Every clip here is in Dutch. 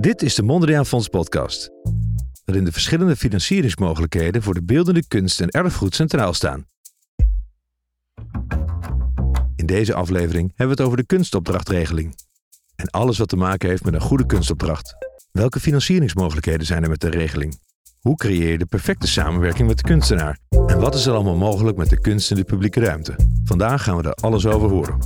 Dit is de Mondriaan Fonds podcast, waarin de verschillende financieringsmogelijkheden voor de beeldende kunst en erfgoed centraal staan. In deze aflevering hebben we het over de kunstopdrachtregeling en alles wat te maken heeft met een goede kunstopdracht. Welke financieringsmogelijkheden zijn er met de regeling? Hoe creëer je de perfecte samenwerking met de kunstenaar? En wat is er allemaal mogelijk met de kunst in de publieke ruimte? Vandaag gaan we er alles over horen.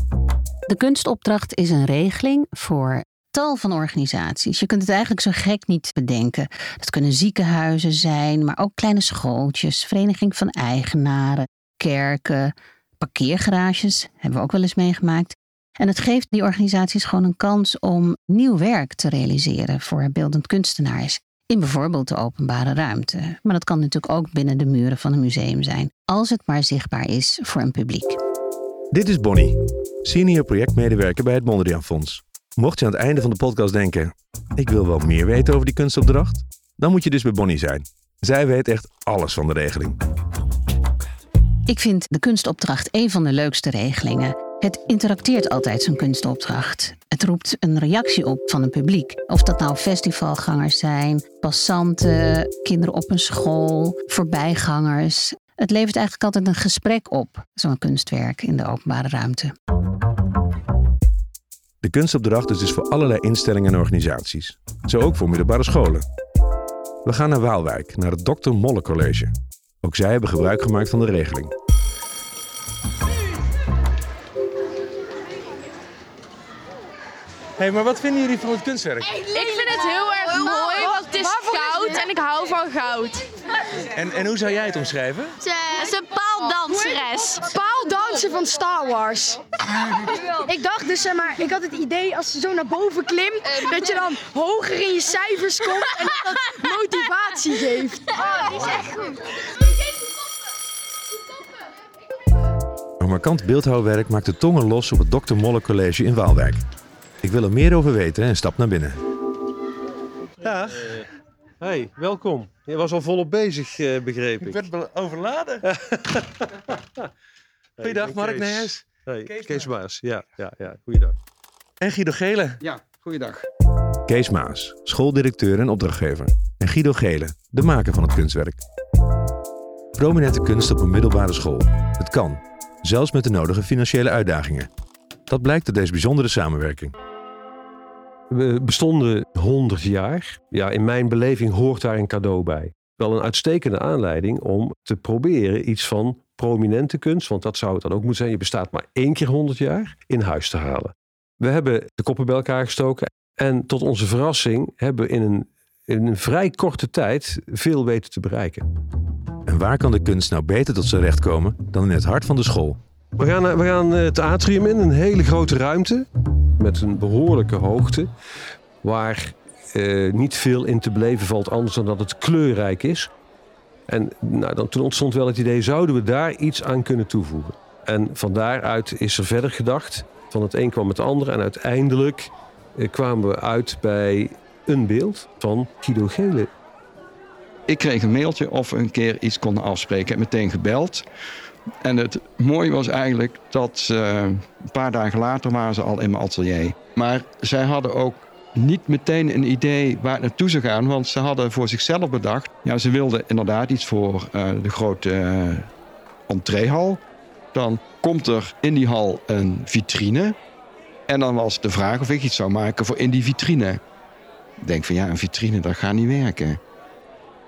De kunstopdracht is een regeling voor tal van organisaties. Je kunt het eigenlijk zo gek niet bedenken. Dat kunnen ziekenhuizen zijn, maar ook kleine schooltjes, vereniging van eigenaren, kerken, parkeergarages, hebben we ook wel eens meegemaakt. En het geeft die organisaties gewoon een kans om nieuw werk te realiseren voor beeldend kunstenaars. In bijvoorbeeld de openbare ruimte. Maar dat kan natuurlijk ook binnen de muren van een museum zijn, als het maar zichtbaar is voor een publiek. Dit is Bonnie, senior projectmedewerker bij het Mondriaan Fonds. Mocht je aan het einde van de podcast denken: ik wil wel meer weten over die kunstopdracht, dan moet je dus bij Bonnie zijn. Zij weet echt alles van de regeling. Ik vind de kunstopdracht een van de leukste regelingen. Het interacteert altijd zo'n kunstopdracht. Het roept een reactie op van een publiek. Of dat nou festivalgangers zijn, passanten, kinderen op een school, voorbijgangers. Het levert eigenlijk altijd een gesprek op, zo'n kunstwerk in de openbare ruimte. De kunstopdracht is dus voor allerlei instellingen en organisaties. Zo ook voor middelbare scholen. We gaan naar Waalwijk, naar het Dr. Molle College. Ook zij hebben gebruik gemaakt van de regeling. hey, maar wat vinden jullie van het kunstwerk? Ik vind het heel erg mooi, want het is goud en ik hou van goud. En, en hoe zou jij het omschrijven? Het is een paaldanseres. Paaldansen van Star Wars. ik dacht dus, zeg maar, ik had het idee als je zo naar boven klimt, dat je dan hoger in je cijfers komt en dat dat motivatie geeft. Oh, die is echt goed. Een markant beeldhouwwerk maakt de tongen los op het Dr. Molle College in Waalwijk. Ik wil er meer over weten en stap naar binnen. Dag. Hey, welkom. Je was al volop bezig, eh, begreep Ik ik. werd overladen. Goeiedag, Hey, Mark Kees. Nijhuis. Hey, Kees Kees, Maas. Maas. Ja, ja, ja. Goeiedag. En Guido Gele. Ja, goeiedag. Kees Maas, schooldirecteur en opdrachtgever. En Guido Gele, de maker van het kunstwerk. Prominente kunst op een middelbare school. Het kan, zelfs met de nodige financiële uitdagingen. Dat blijkt uit deze bijzondere samenwerking. We bestonden 100 jaar. Ja, in mijn beleving hoort daar een cadeau bij. Wel een uitstekende aanleiding om te proberen iets van prominente kunst, want dat zou het dan ook moeten zijn. Je bestaat maar één keer 100 jaar in huis te halen. We hebben de koppen bij elkaar gestoken en tot onze verrassing hebben we in een, in een vrij korte tijd veel weten te bereiken. En waar kan de kunst nou beter tot zijn recht komen dan in het hart van de school? We gaan, eh, we gaan eh, het atrium in, een hele grote ruimte met een behoorlijke hoogte, waar eh, niet veel in te beleven valt anders dan dat het kleurrijk is. En nou, dan, toen ontstond wel het idee, zouden we daar iets aan kunnen toevoegen? En van daaruit is er verder gedacht, van het een kwam het ander en uiteindelijk eh, kwamen we uit bij een beeld van Guido Gele. Ik kreeg een mailtje of we een keer iets konden afspreken. Ik heb meteen gebeld. En het mooie was eigenlijk dat ze, een paar dagen later waren ze al in mijn atelier. Maar zij hadden ook niet meteen een idee waar het naartoe zou gaan. Want ze hadden voor zichzelf bedacht. Ja, ze wilden inderdaad iets voor eh, de grote eh, entreehal. Dan komt er in die hal een vitrine. En dan was de vraag of ik iets zou maken voor in die vitrine. Ik denk van ja, een vitrine, dat gaat niet werken.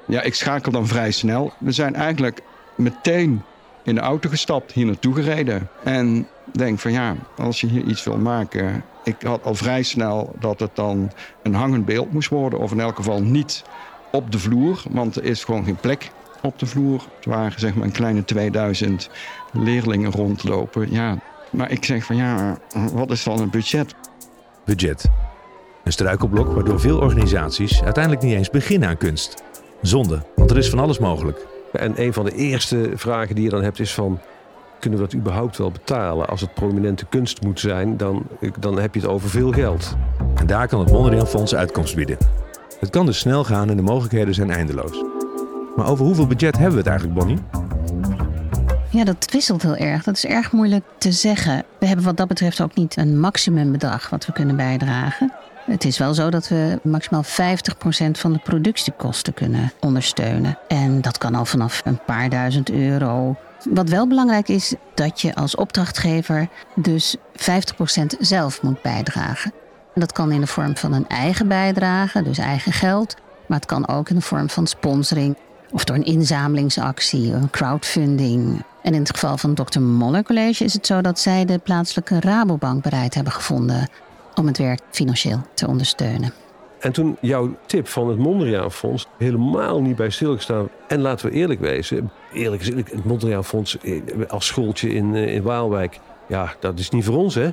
Ja, ik schakel dan vrij snel. We zijn eigenlijk meteen in de auto gestapt, hier naartoe gereden. En denk van ja, als je hier iets wil maken. Ik had al vrij snel dat het dan een hangend beeld moest worden. Of in elk geval niet op de vloer, want er is gewoon geen plek op de vloer. Het waren zeg maar een kleine 2000 leerlingen rondlopen. Ja, maar ik zeg van ja, wat is dan het budget? Budget. Een struikelblok waardoor veel organisaties uiteindelijk niet eens beginnen aan kunst. Zonde, want er is van alles mogelijk. En een van de eerste vragen die je dan hebt is van... kunnen we dat überhaupt wel betalen? Als het prominente kunst moet zijn, dan, dan heb je het over veel geld. En daar kan het Mondriaan Fonds uitkomst bieden. Het kan dus snel gaan en de mogelijkheden zijn eindeloos. Maar over hoeveel budget hebben we het eigenlijk, Bonnie? Ja, dat wisselt heel erg. Dat is erg moeilijk te zeggen. We hebben wat dat betreft ook niet een maximumbedrag wat we kunnen bijdragen. Het is wel zo dat we maximaal 50% van de productiekosten kunnen ondersteunen. En dat kan al vanaf een paar duizend euro. Wat wel belangrijk is, dat je als opdrachtgever dus 50% zelf moet bijdragen. En dat kan in de vorm van een eigen bijdrage, dus eigen geld. Maar het kan ook in de vorm van sponsoring of door een inzamelingsactie, een crowdfunding. En in het geval van het Dr. Moller College is het zo dat zij de plaatselijke Rabobank bereid hebben gevonden om het werk financieel te ondersteunen. En toen jouw tip van het Mondriaan Fonds helemaal niet bij stilgestaan. En laten we eerlijk wezen, eerlijk is eerlijk, het Mondriaan Fonds eh, als schooltje in, eh, in Waalwijk, ja, dat is niet voor ons hè.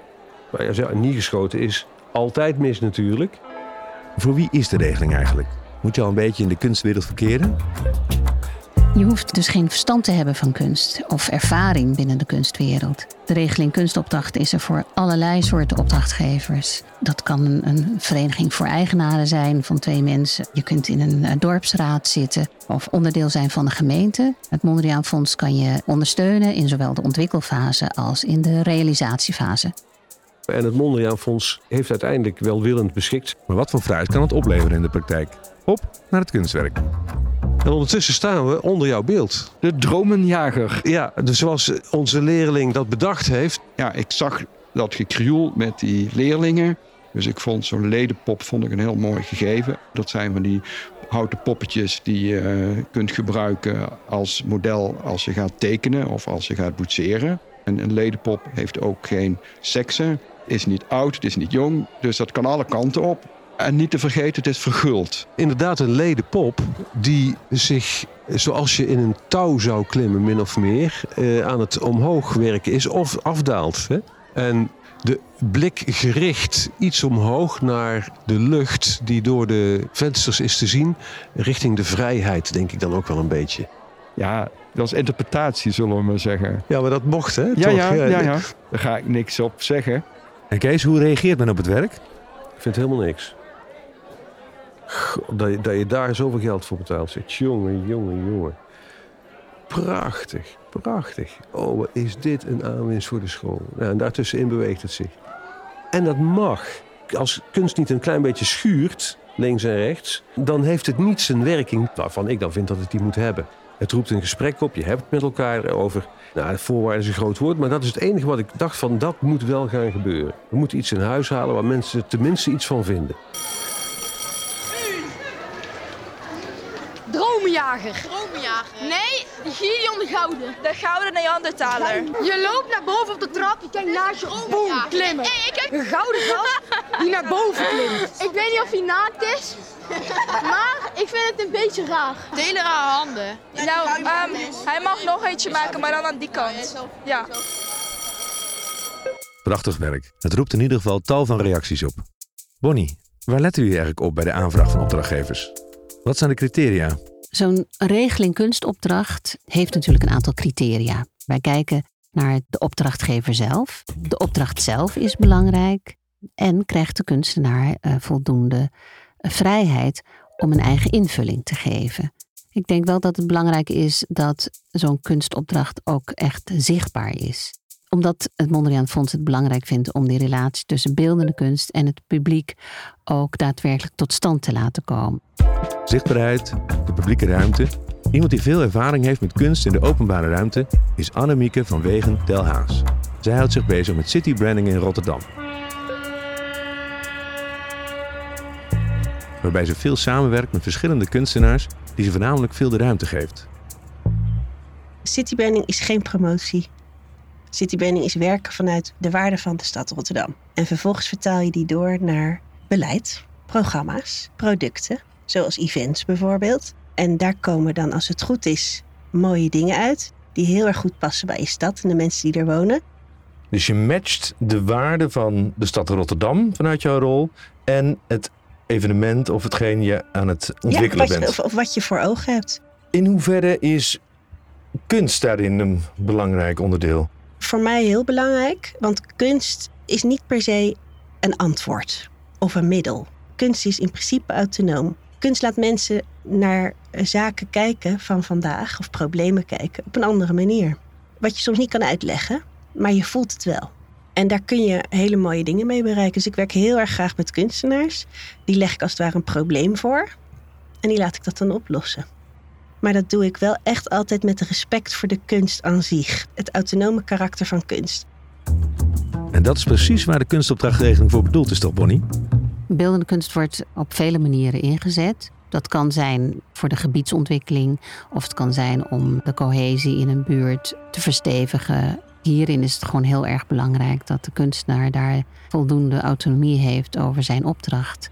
Maar zo, niet geschoten is altijd mis natuurlijk. Voor wie is de regeling eigenlijk? Moet je al een beetje in de kunstwereld verkeren? Je hoeft dus geen verstand te hebben van kunst of ervaring binnen de kunstwereld. De regeling kunstopdracht is er voor allerlei soorten opdrachtgevers. Dat kan een, een vereniging voor eigenaren zijn van twee mensen. Je kunt in een uh, dorpsraad zitten of onderdeel zijn van de gemeente. Het Mondriaan Fonds kan je ondersteunen in zowel de ontwikkelfase als in de realisatiefase. En het Mondriaan Fonds heeft uiteindelijk welwillend beschikt. Maar wat voor fruit kan het opleveren in de praktijk? Op naar het kunstwerk. En ondertussen staan we onder jouw beeld. De dromenjager. Ja, dus zoals onze leerling dat bedacht heeft. Ja, ik zag dat gekrioel met die leerlingen. Dus ik vond zo'n ledenpop vond ik een heel mooi gegeven. Dat zijn van die houten poppetjes die je kunt gebruiken als model als je gaat tekenen of als je gaat boetseren. En een ledenpop heeft ook geen seksen, is niet oud, het is niet jong. Dus dat kan alle kanten op. En niet te vergeten, het is verguld. Inderdaad, een ledenpop die zich, zoals je in een touw zou klimmen, min of meer, eh, aan het omhoog werken is of afdaalt. Hè? En de blik gericht iets omhoog naar de lucht die door de vensters is te zien, richting de vrijheid, denk ik dan ook wel een beetje. Ja, dat is interpretatie, zullen we maar zeggen. Ja, maar dat mocht, hè? Ja, Toch? ja, ja, ja. Daar ga ik niks op zeggen. En Kees, hoe reageert men op het werk? Ik vind helemaal niks. Dat, je, dat je daar zoveel geld voor betaalt. Zegt, jongen, jongen, jongen. Prachtig, prachtig. Oh, is dit een aanwinst voor de school. Ja, en daartussenin beweegt het zich. En dat mag. Als kunst niet een klein beetje schuurt, links en rechts... dan heeft het niet zijn werking waarvan ik dan vind dat het die moet hebben. Het roept een gesprek op, je hebt het met elkaar over... Nou, voorwaarden is een groot woord, maar dat is het enige wat ik dacht van... dat moet wel gaan gebeuren. We moeten iets in huis halen waar mensen tenminste iets van vinden. Dromenjager. Dromenjager. Nee, Gideon de Gouden. De Gouden Neandertaler. Je loopt naar boven op de trap, je kijkt naast je, boem, klimmen. Hey, ik heb... Een gouden gast die naar boven klimt. Ik weet niet of hij naakt is, maar ik vind het een beetje raar. Delen rare handen. Nou, ehm, hij mag nog eentje maken, maar dan aan die kant. Ja. Prachtig werk. Het roept in ieder geval tal van reacties op. Bonnie, waar letten jullie eigenlijk op bij de aanvraag van opdrachtgevers? Wat zijn de criteria? Zo'n regeling kunstopdracht heeft natuurlijk een aantal criteria. Wij kijken naar de opdrachtgever zelf. De opdracht zelf is belangrijk. En krijgt de kunstenaar uh, voldoende uh, vrijheid om een eigen invulling te geven. Ik denk wel dat het belangrijk is dat zo'n kunstopdracht ook echt zichtbaar is omdat het Mondriaan Fonds het belangrijk vindt om die relatie tussen beeldende kunst en het publiek ook daadwerkelijk tot stand te laten komen. Zichtbaarheid, de publieke ruimte. Iemand die veel ervaring heeft met kunst in de openbare ruimte is Annemieke van Wegen Telhaas. Zij houdt zich bezig met city branding in Rotterdam. Waarbij ze veel samenwerkt met verschillende kunstenaars die ze voornamelijk veel de ruimte geeft. Citybranding is geen promotie. Citybranding is werken vanuit de waarde van de stad Rotterdam. En vervolgens vertaal je die door naar beleid, programma's, producten, zoals events bijvoorbeeld. En daar komen dan, als het goed is, mooie dingen uit die heel erg goed passen bij je stad en de mensen die er wonen. Dus je matcht de waarde van de stad Rotterdam vanuit jouw rol en het evenement of hetgeen je aan het ontwikkelen ja, bent. Of, of wat je voor ogen hebt. In hoeverre is kunst daarin een belangrijk onderdeel? Voor mij heel belangrijk, want kunst is niet per se een antwoord of een middel. Kunst is in principe autonoom. Kunst laat mensen naar zaken kijken van vandaag of problemen kijken op een andere manier. Wat je soms niet kan uitleggen, maar je voelt het wel. En daar kun je hele mooie dingen mee bereiken. Dus ik werk heel erg graag met kunstenaars. Die leg ik als het ware een probleem voor. En die laat ik dat dan oplossen. Maar dat doe ik wel echt altijd met respect voor de kunst aan zich. Het autonome karakter van kunst. En dat is precies waar de kunstopdrachtregeling voor bedoeld is, toch, Bonnie? Beeldende kunst wordt op vele manieren ingezet. Dat kan zijn voor de gebiedsontwikkeling, of het kan zijn om de cohesie in een buurt te verstevigen. Hierin is het gewoon heel erg belangrijk dat de kunstenaar daar voldoende autonomie heeft over zijn opdracht.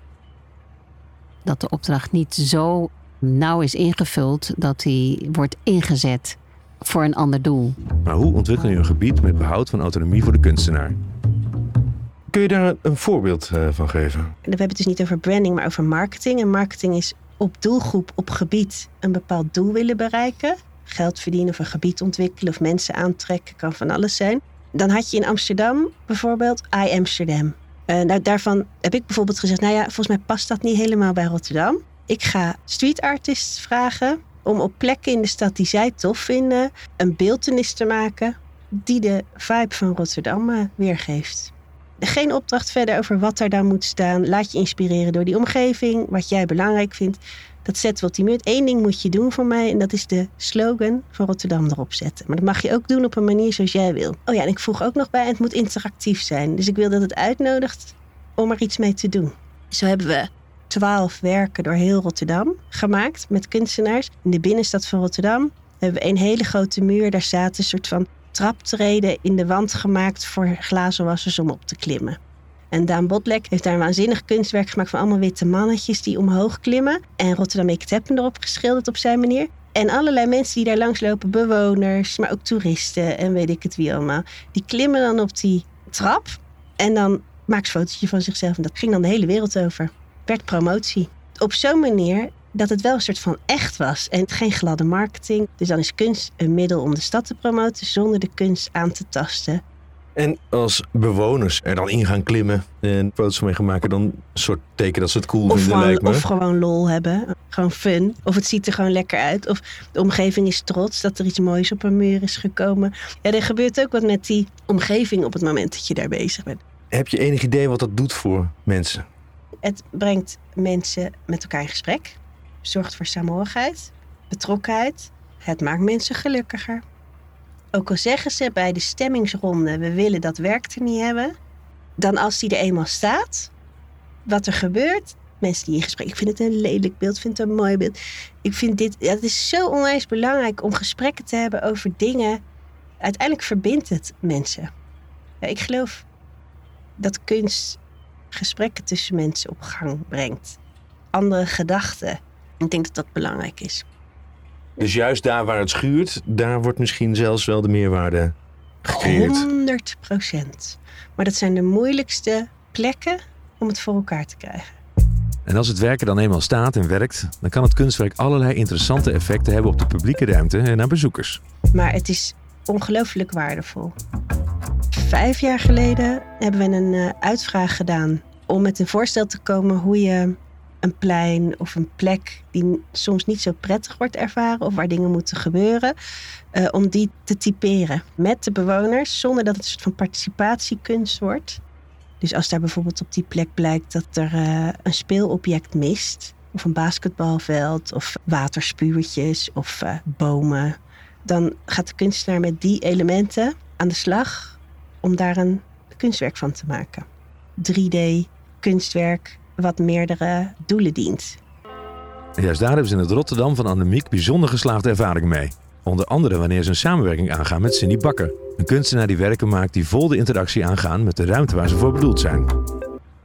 Dat de opdracht niet zo nauw is ingevuld dat hij wordt ingezet voor een ander doel. Maar hoe ontwikkel je een gebied met behoud van autonomie voor de kunstenaar? Kun je daar een voorbeeld eh, van geven? We hebben het dus niet over branding, maar over marketing. En marketing is op doelgroep, op gebied een bepaald doel willen bereiken. Geld verdienen of een gebied ontwikkelen of mensen aantrekken, kan van alles zijn. Dan had je in Amsterdam bijvoorbeeld I Amsterdam. Uh, nou, daarvan heb ik bijvoorbeeld gezegd, nou ja, volgens mij past dat niet helemaal bij Rotterdam. Ik ga street artists vragen om op plekken in de stad die zij tof vinden, een beeldenis te maken die de vibe van Rotterdam uh, weergeeft. Geen opdracht verder over wat er dan moet staan. Laat je inspireren door die omgeving, wat jij belangrijk vindt. Dat we op die muur. Eén ding moet je doen voor mij en dat is de slogan van Rotterdam erop zetten. Maar dat mag je ook doen op een manier zoals jij wil. Oh ja, en ik voeg ook nog bij, het moet interactief zijn. Dus ik wil dat het uitnodigt om er iets mee te doen. Zo hebben we twaalf werken door heel Rotterdam gemaakt met kunstenaars. In de binnenstad van Rotterdam hebben we een hele grote muur. Daar staat een soort van traptreden in de wand gemaakt voor glazenwassers om op te klimmen. En Daan Botlek heeft daar een waanzinnig kunstwerk gemaakt van allemaal witte mannetjes die omhoog klimmen. En Rotterdam Ik heb erop geschilderd op zijn manier. En allerlei mensen die daar langslopen, bewoners, maar ook toeristen en weet ik het wie allemaal. Die klimmen dan op die trap en dan maakt een fotootje van zichzelf. En dat ging dan de hele wereld over. Werd promotie. Op zo'n manier dat het wel een soort van echt was en geen gladde marketing. Dus dan is kunst een middel om de stad te promoten zonder de kunst aan te tasten. En als bewoners er dan in gaan klimmen en foto's mee gaan maken, dan een soort teken dat ze het cool of vinden, gewoon, lijkt me. Of gewoon lol hebben. Gewoon fun. Of het ziet er gewoon lekker uit. Of de omgeving is trots dat er iets moois op een muur is gekomen. Ja, er gebeurt ook wat met die omgeving op het moment dat je daar bezig bent. Heb je enig idee wat dat doet voor mensen? Het brengt mensen met elkaar in gesprek. Zorgt voor saamhorigheid, betrokkenheid. Het maakt mensen gelukkiger. Ook al zeggen ze bij de stemmingsronde: we willen dat werk er niet hebben. Dan als die er eenmaal staat, wat er gebeurt. Mensen die in gesprek. Ik vind het een lelijk beeld, ik vind het een mooi beeld. Ik vind dit. Het is zo onwijs belangrijk om gesprekken te hebben over dingen. Uiteindelijk verbindt het mensen. Ja, ik geloof dat kunst gesprekken tussen mensen op gang brengt. Andere gedachten. Ik denk dat dat belangrijk is. Dus juist daar waar het schuurt, daar wordt misschien zelfs wel de meerwaarde gecreëerd. 100 procent. Maar dat zijn de moeilijkste plekken om het voor elkaar te krijgen. En als het werken dan eenmaal staat en werkt, dan kan het kunstwerk allerlei interessante effecten hebben op de publieke ruimte en naar bezoekers. Maar het is ongelooflijk waardevol. Vijf jaar geleden hebben we een uh, uitvraag gedaan om met een voorstel te komen hoe je een plein of een plek die soms niet zo prettig wordt ervaren of waar dingen moeten gebeuren, uh, om die te typeren met de bewoners zonder dat het een soort van participatiekunst wordt. Dus als daar bijvoorbeeld op die plek blijkt dat er uh, een speelobject mist, of een basketbalveld, of waterspuurtjes of bomen, dan gaat de kunstenaar met die elementen aan de slag om daar een kunstwerk van te maken. 3D kunstwerk wat meerdere doelen dient. En juist daar hebben ze in het Rotterdam van Annemiek bijzonder geslaagde ervaring mee. Onder andere wanneer ze een samenwerking aangaan met Cindy Bakker. Een kunstenaar die werken maakt die vol de interactie aangaan met de ruimte waar ze voor bedoeld zijn.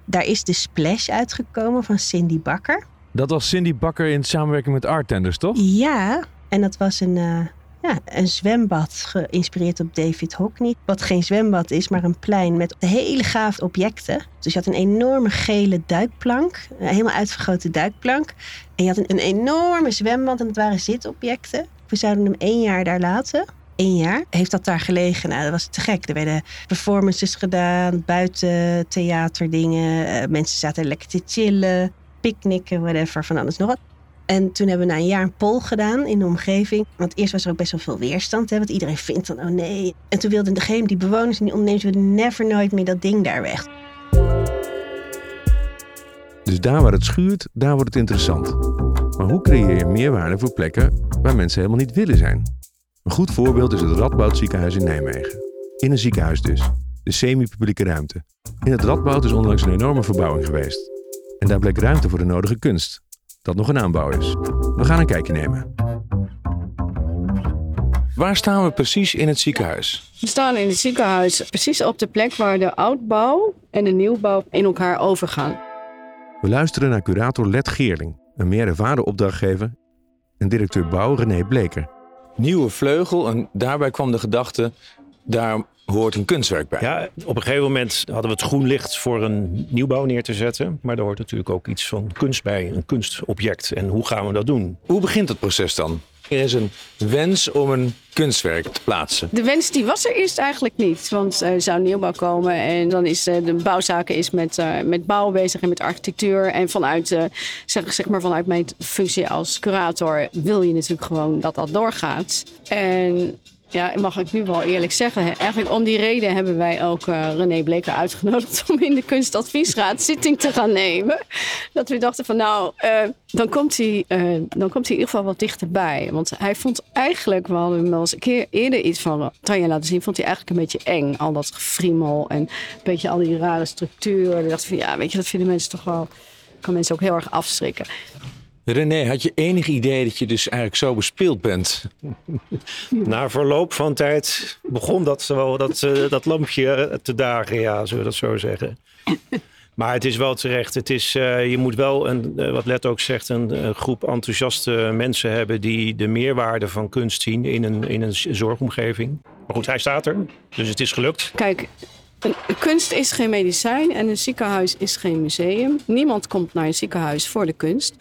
Daar is de splash uitgekomen van Cindy Bakker. Dat was Cindy Bakker in samenwerking met Artenders, toch? Ja, en dat was een, uh, ja, een zwembad geïnspireerd op David Hockney. Wat geen zwembad is, maar een plein met hele gaaf objecten. Dus je had een enorme gele duikplank, een helemaal uitvergrote duikplank. En je had een, enorme zwembad en het waren zitobjecten. We zouden hem één jaar daar laten. Eén jaar heeft dat daar gelegen. Nou, dat was te gek. Er werden performances gedaan, buiten theaterdingen. Uh, mensen zaten lekker te chillen, picknicken, whatever, van alles nog wat. En toen hebben we na een jaar een poll gedaan in de omgeving. Want eerst was er ook best wel veel weerstand. Hè, want iedereen vindt dan, oh nee. En toen wilden degene, die bewoners en die ondernemers wilden never nooit meer dat ding daar weg. Dus daar waar het schuurt, daar wordt het interessant. Maar hoe creëer je meerwaarde voor plekken waar mensen helemaal niet willen zijn? Een goed voorbeeld is het Radboud ziekenhuis in Nijmegen. In een ziekenhuis dus, de semi-publieke ruimte. In het Radboud is onlangs een enorme verbouwing geweest. En daar bleek ruimte voor de nodige kunst, dat nog een aanbouw is. We gaan een kijkje nemen. Waar staan we precies in het ziekenhuis? We staan in het ziekenhuis precies op de plek waar de oudbouw en de nieuwbouw in elkaar overgaan. We luisteren naar curator Let Geerling, een meer ervaren opdrachtgever, en directeur bouw René Bleker. Nieuwe vleugel en daarbij kwam de gedachte, daar hoort een kunstwerk bij. Ja, op een gegeven moment hadden we het groen licht voor een nieuwbouw neer te zetten. Maar er hoort natuurlijk ook iets van kunst bij, een kunstobject. En hoe gaan we dat doen? Hoe begint het proces dan? Er is een wens om een kunstwerk te plaatsen. De wens die was er eerst eigenlijk niet. Want er zou nieuwbouw komen en dan is eh, de bouwzaken is met, uh, met bouw bezig en met architectuur. En vanuit, uh, zeg, zeg maar vanuit mijn functie als curator wil je natuurlijk gewoon dat dat doorgaat. En ja, mag ik nu wel eerlijk zeggen. Eigenlijk om die reden hebben wij ook uh, René Bleker uitgenodigd om in de kunstadviesraad zitting te gaan nemen. Dat we dachten van nou, uh, dan, komt hij, uh, dan komt hij in ieder geval wat dichterbij. Want hij vond eigenlijk, we hadden hem wel eens een keer eerder iets van Tanja laten zien, vond hij eigenlijk een beetje eng. Al dat gefriemel en een beetje al die rare structuren. Ik dacht van ja, weet je, dat vinden mensen toch wel, kan mensen ook heel erg afschrikken. René, had je enig idee dat je dus eigenlijk zo bespeeld bent? Na verloop van tijd begon dat, wel, dat, uh, dat lampje te dagen, ja, zullen we dat zo zeggen. Maar het is wel terecht. Het is, uh, je moet wel, een, uh, wat Let ook zegt, een, een, groep enthousiaste mensen hebben die de meerwaarde van kunst zien in een, in een zorgomgeving. Maar goed, hij staat er, dus het is gelukt. Kijk, een, kunst is geen medicijn en een ziekenhuis is geen museum. Niemand komt naar een ziekenhuis voor de kunst.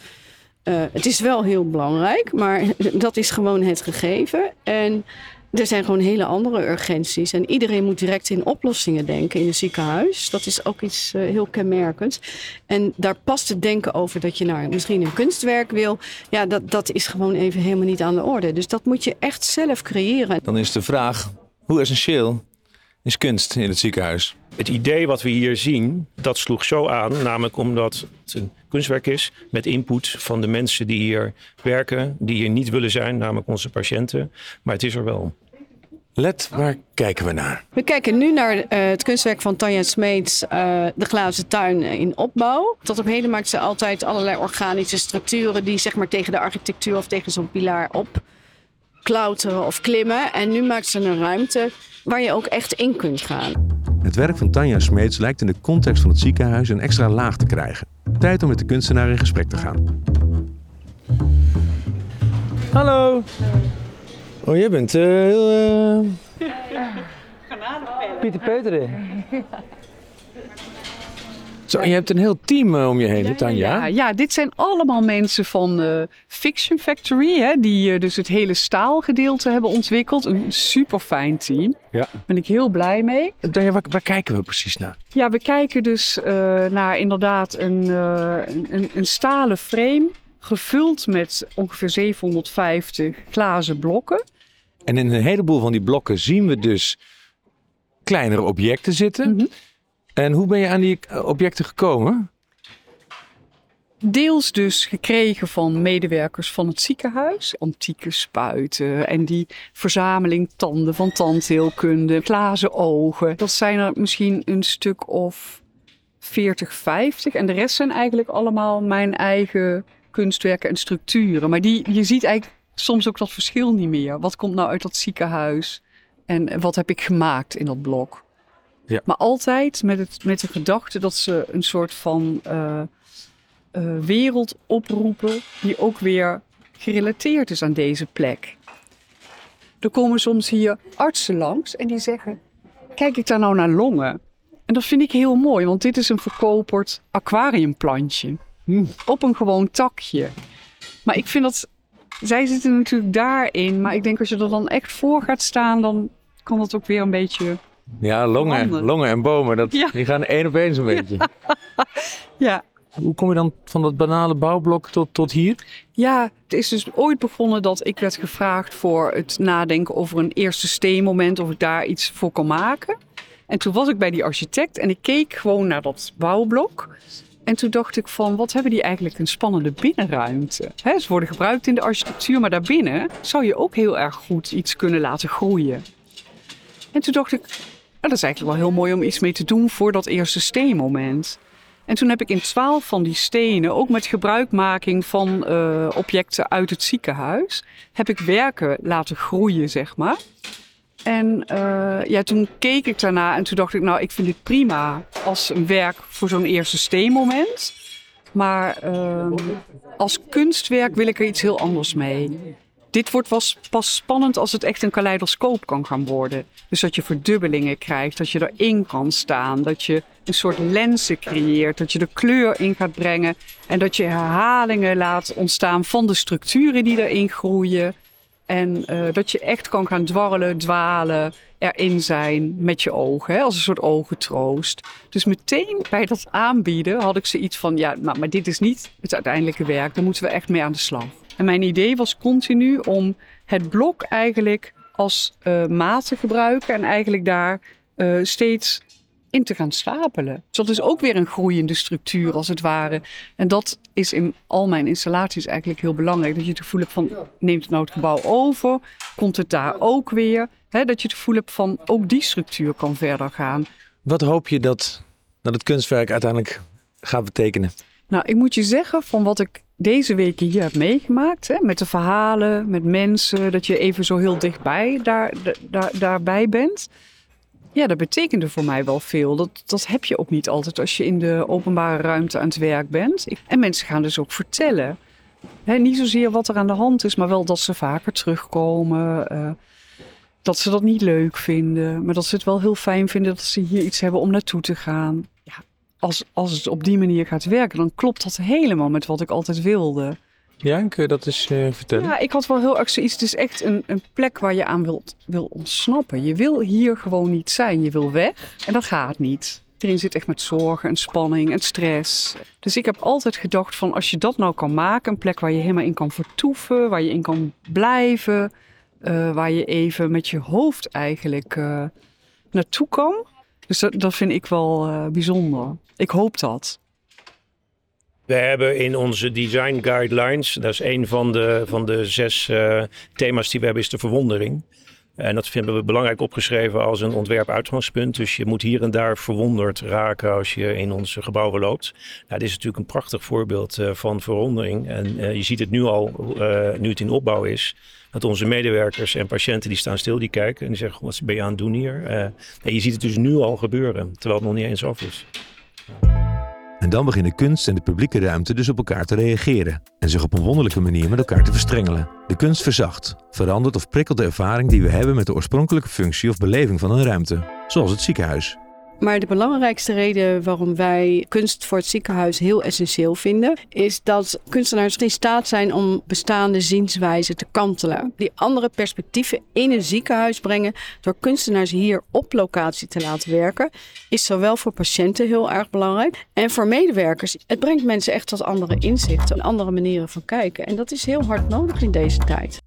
Uh, het is wel heel belangrijk, maar dat is gewoon het gegeven. En er zijn gewoon hele andere urgenties. En iedereen moet direct in oplossingen denken in een ziekenhuis. Dat is ook iets uh, heel kenmerkends. En daar past het denken over dat je naar misschien een kunstwerk wil. Ja, dat, dat is gewoon even helemaal niet aan de orde. Dus dat moet je echt zelf creëren. Dan is de vraag, hoe essentieel is kunst in het ziekenhuis? Het idee wat we hier zien, dat sloeg zo aan. Namelijk omdat het een kunstwerk is met input van de mensen die hier werken. Die hier niet willen zijn, namelijk onze patiënten. Maar het is er wel. Let, waar kijken we naar? We kijken nu naar uh, het kunstwerk van Tanja Smeets, uh, De Glazen Tuin in opbouw. Tot op heden maakt ze altijd allerlei organische structuren die zeg maar tegen de architectuur of tegen zo'n pilaar op klauteren of klimmen. En nu maakt ze een ruimte waar je ook echt in kunt gaan. Het werk van Tanja Smeets lijkt in de context van het ziekenhuis een extra laag te krijgen. Tijd om met de kunstenaar in gesprek te gaan. Hallo. Oh, jij bent uh, heel... Uh... Pieter Peuteren. Zo, en je hebt een heel team uh, om je heen, ja, Tanja. Ja, ja, dit zijn allemaal mensen van uh, Fiction Factory, hè, die uh, dus het hele staalgedeelte hebben ontwikkeld. Een super fijn team. Ja. Daar ben ik heel blij mee. Tanja, waar, waar, kijken we precies naar? Ja, we kijken dus naar inderdaad een, een, een stalen frame, gevuld met ongeveer 750 glazen blokken. En in een heleboel van die blokken zien we dus kleinere objecten zitten. Mhm. Mm -hmm. En hoe ben je aan die objecten gekomen? Deels dus gekregen van medewerkers van het ziekenhuis. Antieke spuiten en die verzameling tanden van tandheelkunde, glazen ogen. Dat zijn er misschien een stuk of 40, 50. En de rest zijn eigenlijk allemaal mijn eigen kunstwerken en structuren. Maar die, je ziet eigenlijk soms ook dat verschil niet meer. Wat komt nou uit dat ziekenhuis? En wat heb ik gemaakt in dat blok? Ja. Maar altijd met, het, met de gedachte dat ze een soort van uh, uh, wereld oproepen die ook weer gerelateerd is aan deze plek. Er komen soms hier artsen langs en die zeggen: Kijk ik daar nou naar longen? En dat vind ik heel mooi, want dit is een verkoperd aquariumplantje. Hm. Op een gewoon takje. Maar ik vind dat. Zij zitten natuurlijk daarin, maar ik denk als je er dan echt voor gaat staan, dan kan dat ook weer een beetje ja, longen, Handen. longen en bomen, dat, Ja. die gaan één op één zo'n beetje. Ja, Hoe kom je dan van dat banale bouwblok tot, tot hier? Ja, het is dus ooit begonnen dat ik werd gevraagd voor het nadenken over een eerste steenmoment, of ik daar iets voor kon maken. En toen was ik bij die architect en ik keek gewoon naar dat bouwblok. En toen dacht ik van, wat hebben die eigenlijk een spannende binnenruimte. He, ze worden gebruikt in de architectuur, maar daarbinnen zou je ook heel erg goed iets kunnen laten groeien. En toen dacht ik, dat is eigenlijk wel heel mooi om iets mee te doen voor dat eerste steenmoment. En toen heb ik in twaalf van die stenen, ook met gebruikmaking van uh, objecten uit het ziekenhuis, heb ik werken laten groeien, zeg maar. En uh, ja, toen keek ik daarna en toen dacht ik, nou, ik vind dit prima als een werk voor zo'n eerste steenmoment. Maar uh, als kunstwerk wil ik er iets heel anders mee. Dit wordt pas spannend als het echt een kaleidoscoop kan gaan worden. Dus dat je verdubbelingen krijgt, dat je erin kan staan, dat je een soort lenzen creëert, dat je de kleur in gaat brengen en dat je herhalingen laat ontstaan van de structuren die erin groeien. En uh, dat je echt kan gaan dwarrelen, dwalen, erin zijn met je ogen, hè, als een soort ogentroost. Dus meteen bij dat aanbieden had ik zoiets van, ja, nou, maar dit is niet het uiteindelijke werk, daar moeten we echt mee aan de slag. En mijn idee was continu om het blok eigenlijk als uh, maat te gebruiken en eigenlijk daar uh, steeds in te gaan stapelen. Dus dat is ook weer een groeiende structuur als het ware. En dat is in al mijn installaties eigenlijk heel belangrijk. Dat je het gevoel hebt van, neemt het nou het gebouw over? Komt het daar ook weer? He, dat je het gevoel hebt van, ook die structuur kan verder gaan. Wat hoop je dat, dat het kunstwerk uiteindelijk gaat betekenen? Nou, ik moet je zeggen van wat ik deze week hier heb meegemaakt. Hè, met de verhalen, met mensen. Dat je even zo heel dichtbij daar, daar, daarbij bent. Ja, dat betekende voor mij wel veel. Dat, dat heb je ook niet altijd als je in de openbare ruimte aan het werk bent. En mensen gaan dus ook vertellen. niet zozeer wat er aan de hand is, maar wel dat ze vaker terugkomen. Uh, dat ze dat niet leuk vinden. Maar dat ze het wel heel fijn vinden dat ze hier iets hebben om naartoe te gaan. Als, als het op die manier gaat werken, dan klopt dat helemaal met wat ik altijd wilde. Ja, kun je dat eens uh, vertellen? Ja, ik had wel heel erg zoiets. Het is echt een, een plek waar je aan wilt, wil ontsnappen. Je wil hier gewoon niet zijn. Je wil weg en dat gaat niet. Iedereen zit echt met zorgen en spanning en stress. Dus ik heb altijd gedacht van als je dat nou kan maken, een plek waar je helemaal in kan vertoeven, waar je in kan blijven, uh, waar je even met je hoofd eigenlijk uh, naartoe kan. Dus dat, vind ik wel uh, bijzonder. Ik hoop dat. We hebben in onze design guidelines, dat is een van de, van de zes uh, thema's die we hebben, is de verwondering. En dat vinden we belangrijk opgeschreven als een ontwerp-uitgangspunt. Dus je moet hier en daar verwonderd raken als je in onze gebouwen loopt. Nou, dit is natuurlijk een prachtig voorbeeld uh, van verwondering. En je ziet het nu al, nu het in opbouw is, dat onze medewerkers en patiënten die staan stil, die kijken en die zeggen, wat ben je aan het doen hier? en je ziet het dus nu al gebeuren, terwijl het nog niet eens af is. En dan beginnen kunst en de publieke ruimte dus op elkaar te reageren en zich op een wonderlijke manier met elkaar te verstrengelen. De kunst verzacht, verandert of prikkelt de ervaring die we hebben met de oorspronkelijke functie of beleving van een ruimte, zoals het ziekenhuis. Maar de belangrijkste reden waarom wij kunst voor het ziekenhuis heel essentieel vinden, is dat kunstenaars in staat zijn om bestaande zienswijzen te kantelen. Die andere perspectieven in een ziekenhuis brengen door kunstenaars hier op locatie te laten werken, is zowel voor patiënten heel erg belangrijk en voor medewerkers. Het brengt mensen echt tot andere inzichten en andere manieren van kijken. En dat is heel hard nodig in deze tijd.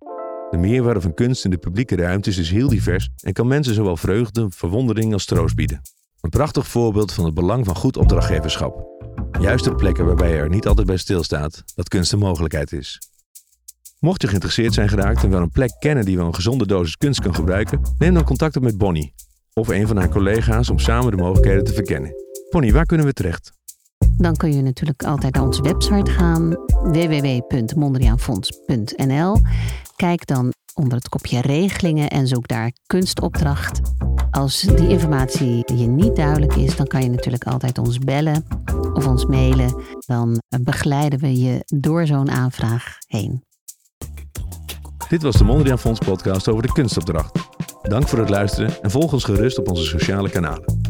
De meerwaarde van kunst in de publieke ruimte is heel divers en kan mensen zowel vreugde, verwondering als troost bieden. Een prachtig voorbeeld van het belang van goed opdrachtgeverschap. Juist op plekken waarbij je er niet altijd bij stilstaat dat kunst een mogelijkheid is. Mocht je geïnteresseerd zijn geraakt en wel een plek kennen die wel een gezonde dosis kunst kan gebruiken, neem dan contact op met Bonnie of een van haar collega's om samen de mogelijkheden te verkennen. Bonnie, waar kunnen we terecht? Dan kun je natuurlijk altijd naar onze website gaan, www.mondriaanfonds.nl. Kijk dan onder het kopje regelingen en zoek daar kunstopdracht. Als die informatie je niet duidelijk is, dan kan je natuurlijk altijd ons bellen of ons mailen. Dan begeleiden we je door zo'n aanvraag heen. Dit was de Mondriaan Fonds podcast over de kunstopdracht. Dank voor het luisteren en volg ons gerust op onze sociale kanalen.